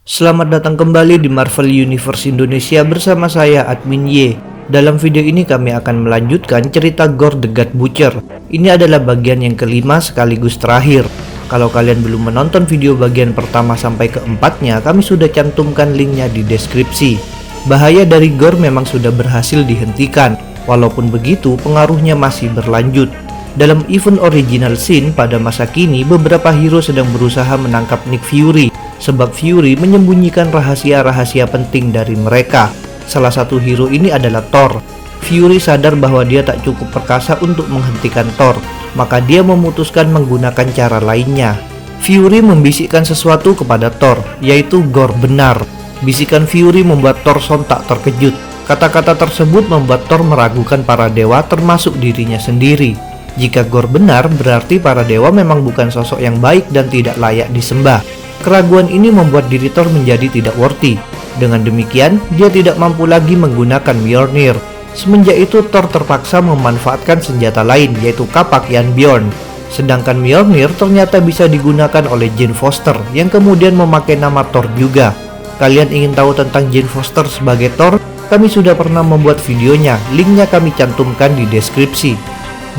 Selamat datang kembali di Marvel Universe Indonesia bersama saya Admin Y. Dalam video ini kami akan melanjutkan cerita Gore the God Butcher. Ini adalah bagian yang kelima sekaligus terakhir. Kalau kalian belum menonton video bagian pertama sampai keempatnya, kami sudah cantumkan linknya di deskripsi. Bahaya dari Gore memang sudah berhasil dihentikan. Walaupun begitu, pengaruhnya masih berlanjut. Dalam event original scene pada masa kini, beberapa hero sedang berusaha menangkap Nick Fury sebab Fury menyembunyikan rahasia-rahasia penting dari mereka. Salah satu hero ini adalah Thor. Fury sadar bahwa dia tak cukup perkasa untuk menghentikan Thor, maka dia memutuskan menggunakan cara lainnya. Fury membisikkan sesuatu kepada Thor, yaitu Gore benar. Bisikan Fury membuat Thor sontak terkejut. Kata-kata tersebut membuat Thor meragukan para dewa termasuk dirinya sendiri. Jika Gore benar, berarti para dewa memang bukan sosok yang baik dan tidak layak disembah. Keraguan ini membuat diri Thor menjadi tidak worthy. Dengan demikian, dia tidak mampu lagi menggunakan Mjolnir. Semenjak itu Thor terpaksa memanfaatkan senjata lain yaitu kapak Yan Bjorn. Sedangkan Mjolnir ternyata bisa digunakan oleh Jane Foster yang kemudian memakai nama Thor juga. Kalian ingin tahu tentang Jane Foster sebagai Thor? Kami sudah pernah membuat videonya, linknya kami cantumkan di deskripsi.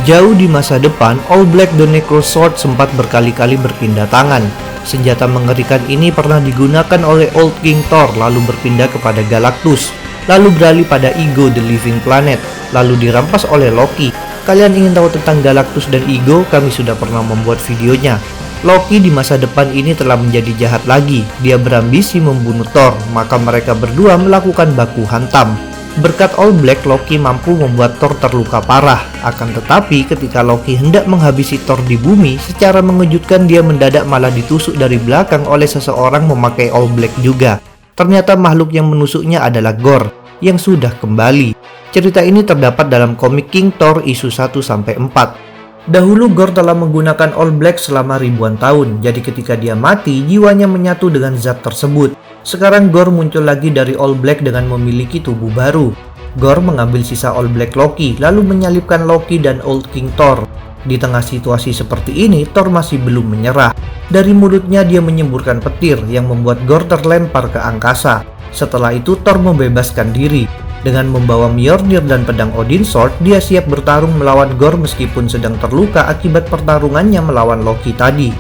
Jauh di masa depan, All Black The Necro Sword sempat berkali-kali berpindah tangan. Senjata mengerikan ini pernah digunakan oleh Old King Thor lalu berpindah kepada Galactus, lalu beralih pada Ego the Living Planet, lalu dirampas oleh Loki. Kalian ingin tahu tentang Galactus dan Ego? Kami sudah pernah membuat videonya. Loki di masa depan ini telah menjadi jahat lagi. Dia berambisi membunuh Thor, maka mereka berdua melakukan baku hantam. Berkat All Black, Loki mampu membuat Thor terluka parah. Akan tetapi, ketika Loki hendak menghabisi Thor di bumi, secara mengejutkan dia mendadak malah ditusuk dari belakang oleh seseorang memakai All Black juga. Ternyata makhluk yang menusuknya adalah Gore, yang sudah kembali. Cerita ini terdapat dalam komik King Thor isu 1-4. Dahulu Gore telah menggunakan All Black selama ribuan tahun, jadi ketika dia mati, jiwanya menyatu dengan zat tersebut. Sekarang Gore muncul lagi dari All Black dengan memiliki tubuh baru. Gore mengambil sisa All Black Loki lalu menyalipkan Loki dan Old King Thor. Di tengah situasi seperti ini, Thor masih belum menyerah. Dari mulutnya dia menyemburkan petir yang membuat Gore terlempar ke angkasa. Setelah itu Thor membebaskan diri. Dengan membawa Mjolnir dan pedang Odin Sword, dia siap bertarung melawan Gore meskipun sedang terluka akibat pertarungannya melawan Loki tadi.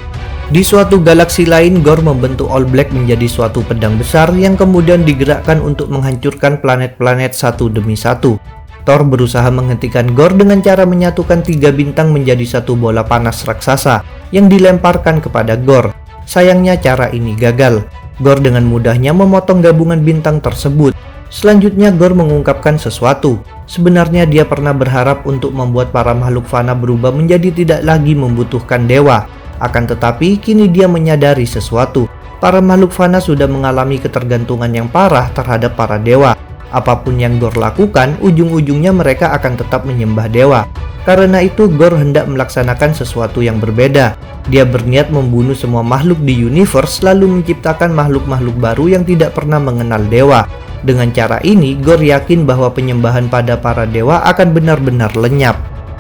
Di suatu galaksi lain, Gore membentuk All Black menjadi suatu pedang besar yang kemudian digerakkan untuk menghancurkan planet-planet satu demi satu. Thor berusaha menghentikan Gore dengan cara menyatukan tiga bintang menjadi satu bola panas raksasa yang dilemparkan kepada Gore. Sayangnya cara ini gagal. Gore dengan mudahnya memotong gabungan bintang tersebut. Selanjutnya Gore mengungkapkan sesuatu. Sebenarnya dia pernah berharap untuk membuat para makhluk fana berubah menjadi tidak lagi membutuhkan dewa, akan tetapi, kini dia menyadari sesuatu. Para makhluk fana sudah mengalami ketergantungan yang parah terhadap para dewa. Apa pun yang Gor lakukan, ujung-ujungnya mereka akan tetap menyembah dewa. Karena itu, Gor hendak melaksanakan sesuatu yang berbeda. Dia berniat membunuh semua makhluk di universe lalu menciptakan makhluk-makhluk baru yang tidak pernah mengenal dewa. Dengan cara ini, Gor yakin bahwa penyembahan pada para dewa akan benar-benar lenyap.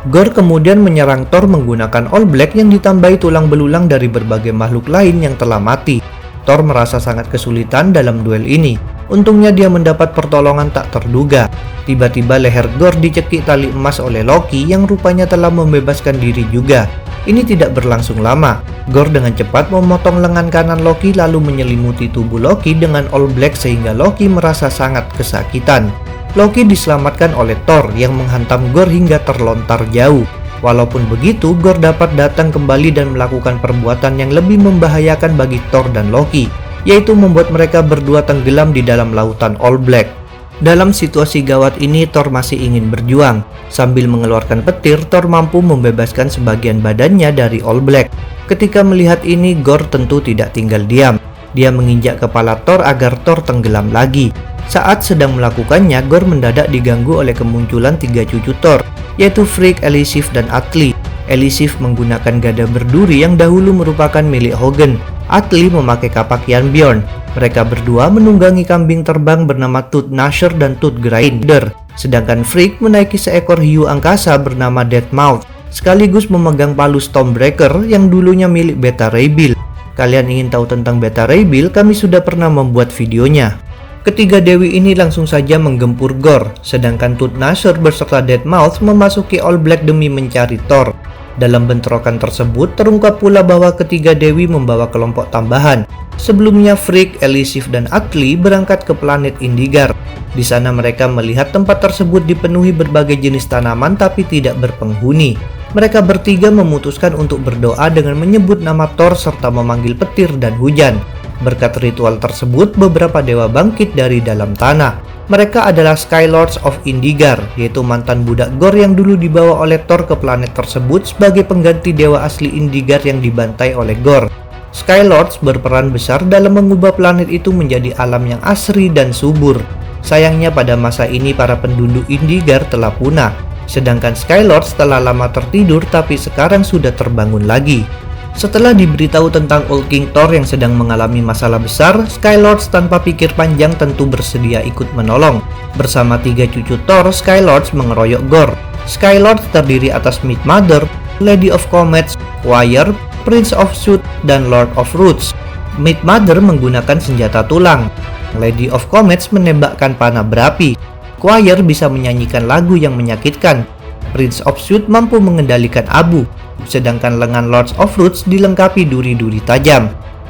Gore kemudian menyerang Thor menggunakan All Black yang ditambahi tulang belulang dari berbagai makhluk lain yang telah mati. Thor merasa sangat kesulitan dalam duel ini. Untungnya dia mendapat pertolongan tak terduga. Tiba-tiba leher Gore dicekik tali emas oleh Loki yang rupanya telah membebaskan diri juga. Ini tidak berlangsung lama. Gore dengan cepat memotong lengan kanan Loki lalu menyelimuti tubuh Loki dengan All Black sehingga Loki merasa sangat kesakitan. Loki diselamatkan oleh Thor yang menghantam Gore hingga terlontar jauh. Walaupun begitu, Gore dapat datang kembali dan melakukan perbuatan yang lebih membahayakan bagi Thor dan Loki, yaitu membuat mereka berdua tenggelam di dalam lautan All Black. Dalam situasi gawat ini, Thor masih ingin berjuang. Sambil mengeluarkan petir, Thor mampu membebaskan sebagian badannya dari All Black. Ketika melihat ini, Gore tentu tidak tinggal diam. Dia menginjak kepala Thor agar Thor tenggelam lagi. Saat sedang melakukannya, Gore mendadak diganggu oleh kemunculan tiga cucu Thor, yaitu Freak, Elisif, dan Atli. Elisif menggunakan gada berduri yang dahulu merupakan milik Hogan. Atli memakai kapak Yan Bjorn. Mereka berdua menunggangi kambing terbang bernama Tooth Nasher dan Tooth Grinder. Sedangkan Freak menaiki seekor hiu angkasa bernama Deathmouth, sekaligus memegang palu Stormbreaker yang dulunya milik Beta Ray Bill. Kalian ingin tahu tentang Beta Ray Bill? Kami sudah pernah membuat videonya. Ketiga dewi ini langsung saja menggempur Gore, sedangkan Tooth Nasher beserta Deadmau5 memasuki All Black demi mencari Thor. Dalam bentrokan tersebut, terungkap pula bahwa ketiga dewi membawa kelompok tambahan. Sebelumnya, Freak, Elisif, dan Atli berangkat ke planet Indigar. Di sana mereka melihat tempat tersebut dipenuhi berbagai jenis tanaman tapi tidak berpenghuni. Mereka bertiga memutuskan untuk berdoa dengan menyebut nama Thor serta memanggil petir dan hujan. Berkat ritual tersebut, beberapa dewa bangkit dari dalam tanah. Mereka adalah Skylords of Indigar, yaitu mantan budak Gor yang dulu dibawa oleh Thor ke planet tersebut sebagai pengganti dewa asli Indigar yang dibantai oleh Gor. Skylords berperan besar dalam mengubah planet itu menjadi alam yang asri dan subur. Sayangnya pada masa ini para penduduk Indigar telah punah, sedangkan Skylords telah lama tertidur tapi sekarang sudah terbangun lagi. Setelah diberitahu tentang Old King Thor yang sedang mengalami masalah besar, Skylords tanpa pikir panjang tentu bersedia ikut menolong. Bersama tiga cucu Thor, Skylords mengeroyok Gore. Skylords terdiri atas Mid Mother, Lady of Comets, Wire, Prince of Shoot, dan Lord of Roots. Mid Mother menggunakan senjata tulang. Lady of Comets menembakkan panah berapi. Choir bisa menyanyikan lagu yang menyakitkan. Prince of Shoot mampu mengendalikan abu sedangkan lengan Lords of Roots dilengkapi duri-duri tajam.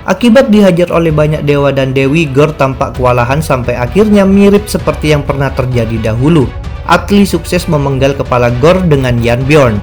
Akibat dihajar oleh banyak dewa dan dewi, Gor tampak kewalahan sampai akhirnya mirip seperti yang pernah terjadi dahulu. Atli sukses memenggal kepala Gor dengan Bjorn.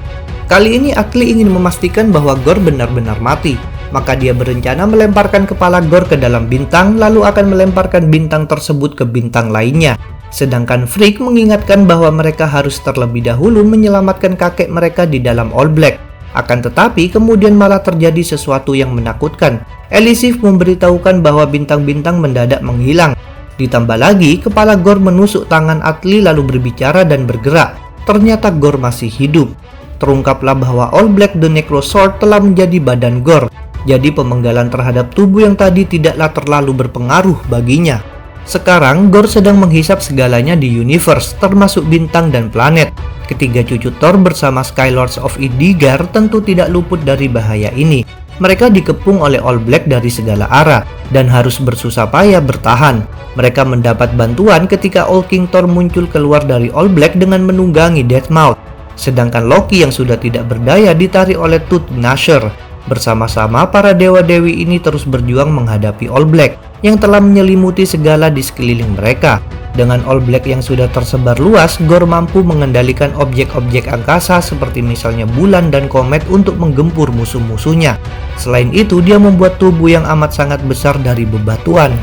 Kali ini Atli ingin memastikan bahwa Gor benar-benar mati, maka dia berencana melemparkan kepala Gor ke dalam bintang lalu akan melemparkan bintang tersebut ke bintang lainnya. Sedangkan Freak mengingatkan bahwa mereka harus terlebih dahulu menyelamatkan kakek mereka di dalam All Black. Akan tetapi kemudian malah terjadi sesuatu yang menakutkan. Elisif memberitahukan bahwa bintang-bintang mendadak menghilang. Ditambah lagi, kepala Gor menusuk tangan Atli lalu berbicara dan bergerak. Ternyata Gor masih hidup. Terungkaplah bahwa All Black the Necro Sword telah menjadi badan Gor. Jadi pemenggalan terhadap tubuh yang tadi tidaklah terlalu berpengaruh baginya. Sekarang Gor sedang menghisap segalanya di universe, termasuk bintang dan planet. Ketiga cucu Thor bersama Skylords of Indigar tentu tidak luput dari bahaya ini. Mereka dikepung oleh All Black dari segala arah dan harus bersusah payah bertahan. Mereka mendapat bantuan ketika All King Thor muncul keluar dari All Black dengan menunggangi Deathmouth. Sedangkan Loki yang sudah tidak berdaya ditarik oleh Tooth Gnasher. Bersama-sama para dewa-dewi ini terus berjuang menghadapi All Black yang telah menyelimuti segala di sekeliling mereka. Dengan All Black yang sudah tersebar luas, Gor mampu mengendalikan objek-objek angkasa seperti misalnya bulan dan komet untuk menggempur musuh-musuhnya. Selain itu, dia membuat tubuh yang amat sangat besar dari bebatuan.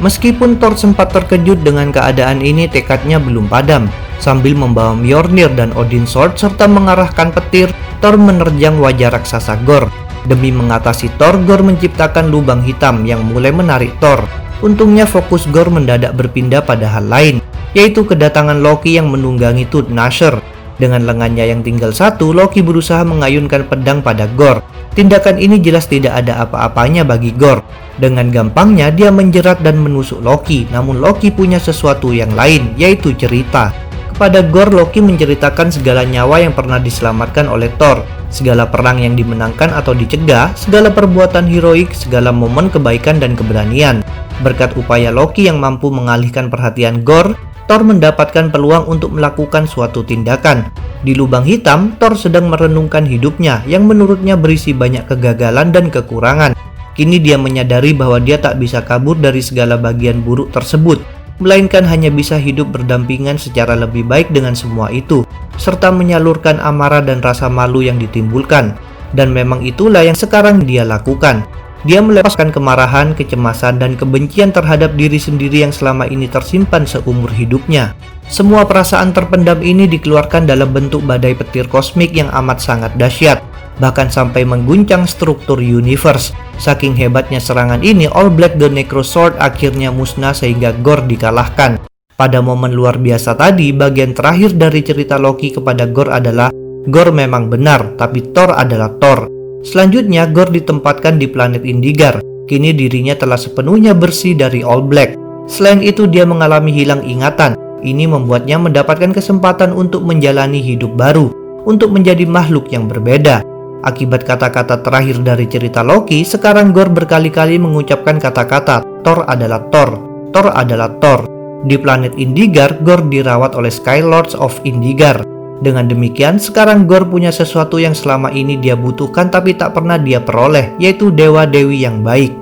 Meskipun Thor sempat terkejut dengan keadaan ini, tekadnya belum padam. Sambil membawa Mjolnir dan Odin Sword serta mengarahkan petir, Thor menerjang wajah raksasa Gor. Demi mengatasi Thor, Gor menciptakan lubang hitam yang mulai menarik Thor. Untungnya fokus Gor mendadak berpindah pada hal lain, yaitu kedatangan Loki yang menunggangi Tooth Nasher. Dengan lengannya yang tinggal satu, Loki berusaha mengayunkan pedang pada Gor. Tindakan ini jelas tidak ada apa-apanya bagi Gor. Dengan gampangnya dia menjerat dan menusuk Loki, namun Loki punya sesuatu yang lain, yaitu cerita. Kepada Gor, Loki menceritakan segala nyawa yang pernah diselamatkan oleh Thor, segala perang yang dimenangkan atau dicegah, segala perbuatan heroik, segala momen kebaikan dan keberanian. Berkat upaya Loki yang mampu mengalihkan perhatian Gore, Thor mendapatkan peluang untuk melakukan suatu tindakan. Di lubang hitam, Thor sedang merenungkan hidupnya yang menurutnya berisi banyak kegagalan dan kekurangan. Kini dia menyadari bahwa dia tak bisa kabur dari segala bagian buruk tersebut, melainkan hanya bisa hidup berdampingan secara lebih baik dengan semua itu, serta menyalurkan amarah dan rasa malu yang ditimbulkan. Dan memang itulah yang sekarang dia lakukan. Dia melepaskan kemarahan, kecemasan, dan kebencian terhadap diri sendiri yang selama ini tersimpan seumur hidupnya. Semua perasaan terpendam ini dikeluarkan dalam bentuk badai petir kosmik yang amat sangat dahsyat, bahkan sampai mengguncang struktur universe. Saking hebatnya serangan ini, All Black the Necro Sword akhirnya musnah sehingga Gore dikalahkan. Pada momen luar biasa tadi, bagian terakhir dari cerita Loki kepada Gore adalah Gore memang benar, tapi Thor adalah Thor. Selanjutnya, Gor ditempatkan di planet Indigar. Kini dirinya telah sepenuhnya bersih dari All Black. Selain itu, dia mengalami hilang ingatan. Ini membuatnya mendapatkan kesempatan untuk menjalani hidup baru, untuk menjadi makhluk yang berbeda. Akibat kata-kata terakhir dari cerita Loki, sekarang Gore berkali-kali mengucapkan kata-kata Thor adalah Thor, Thor adalah Thor. Di planet Indigar, Gore dirawat oleh Skylords of Indigar. Dengan demikian, sekarang Gore punya sesuatu yang selama ini dia butuhkan tapi tak pernah dia peroleh, yaitu dewa-dewi yang baik.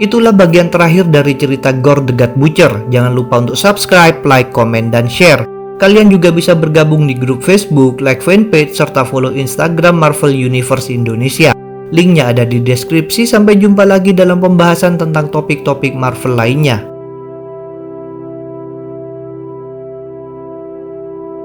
Itulah bagian terakhir dari cerita Gore the God Butcher. Jangan lupa untuk subscribe, like, komen, dan share. Kalian juga bisa bergabung di grup Facebook, like fanpage, serta follow Instagram Marvel Universe Indonesia. Linknya ada di deskripsi. Sampai jumpa lagi dalam pembahasan tentang topik-topik Marvel lainnya.